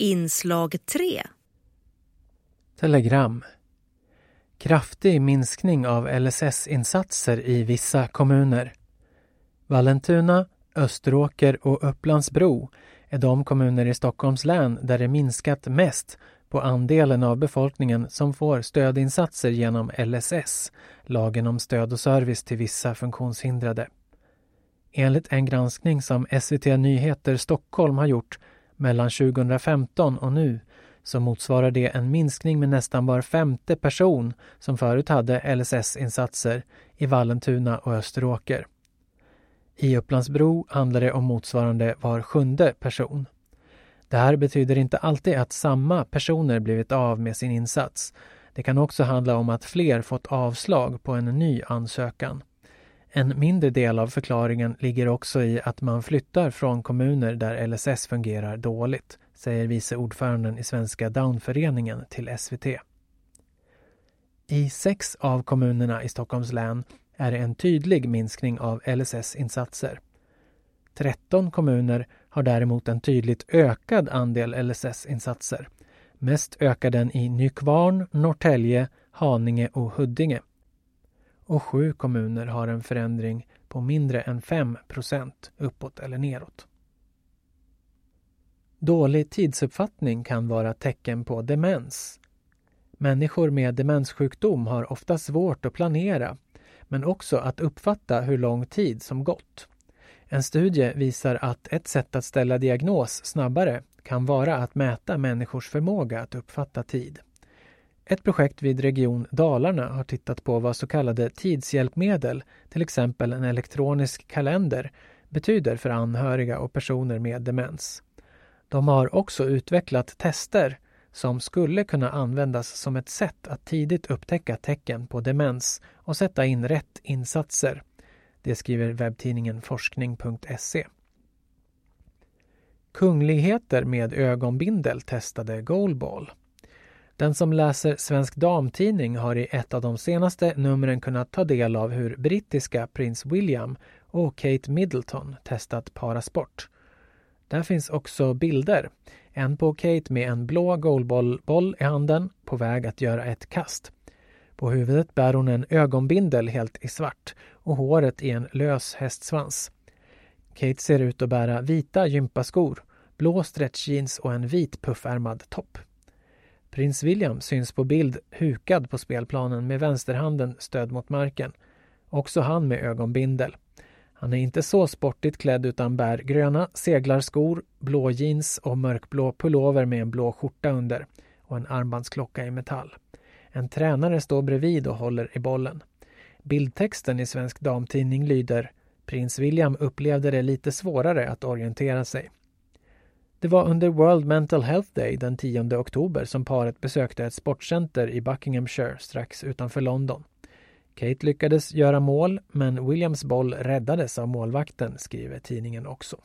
Inslag 3 Telegram Kraftig minskning av LSS-insatser i vissa kommuner. Vallentuna, Österåker och Upplandsbro är de kommuner i Stockholms län där det minskat mest på andelen av befolkningen som får stödinsatser genom LSS, lagen om stöd och service till vissa funktionshindrade. Enligt en granskning som SVT Nyheter Stockholm har gjort mellan 2015 och nu så motsvarar det en minskning med nästan var femte person som förut hade LSS-insatser i Vallentuna och Österåker. I Upplandsbro handlar det om motsvarande var sjunde person. Det här betyder inte alltid att samma personer blivit av med sin insats. Det kan också handla om att fler fått avslag på en ny ansökan. En mindre del av förklaringen ligger också i att man flyttar från kommuner där LSS fungerar dåligt, säger vice ordföranden i Svenska Downföreningen till SVT. I sex av kommunerna i Stockholms län är det en tydlig minskning av LSS-insatser. 13 kommuner har däremot en tydligt ökad andel LSS-insatser. Mest ökar den i Nykvarn, Norrtälje, Haninge och Huddinge. Och sju kommuner har en förändring på mindre än 5% uppåt eller neråt. Dålig tidsuppfattning kan vara tecken på demens. Människor med demenssjukdom har ofta svårt att planera men också att uppfatta hur lång tid som gått. En studie visar att ett sätt att ställa diagnos snabbare kan vara att mäta människors förmåga att uppfatta tid. Ett projekt vid Region Dalarna har tittat på vad så kallade tidshjälpmedel, till exempel en elektronisk kalender, betyder för anhöriga och personer med demens. De har också utvecklat tester som skulle kunna användas som ett sätt att tidigt upptäcka tecken på demens och sätta in rätt insatser. Det skriver webbtidningen forskning.se. Kungligheter med ögonbindel testade goalball. Den som läser Svensk Damtidning har i ett av de senaste numren kunnat ta del av hur brittiska prins William och Kate Middleton testat parasport. Där finns också bilder. En på Kate med en blå goalballboll i handen på väg att göra ett kast. På huvudet bär hon en ögonbindel helt i svart och håret i en lös hästsvans. Kate ser ut att bära vita gympaskor, blå stretchjeans och en vit puffärmad topp. Prins William syns på bild hukad på spelplanen med vänsterhanden stöd mot marken. Också han med ögonbindel. Han är inte så sportigt klädd utan bär gröna seglarskor, blå jeans och mörkblå pullover med en blå skjorta under och en armbandsklocka i metall. En tränare står bredvid och håller i bollen. Bildtexten i Svensk Damtidning lyder Prins William upplevde det lite svårare att orientera sig. Det var under World Mental Health Day den 10 oktober som paret besökte ett sportcenter i Buckinghamshire strax utanför London. Kate lyckades göra mål, men Williams boll räddades av målvakten, skriver tidningen också.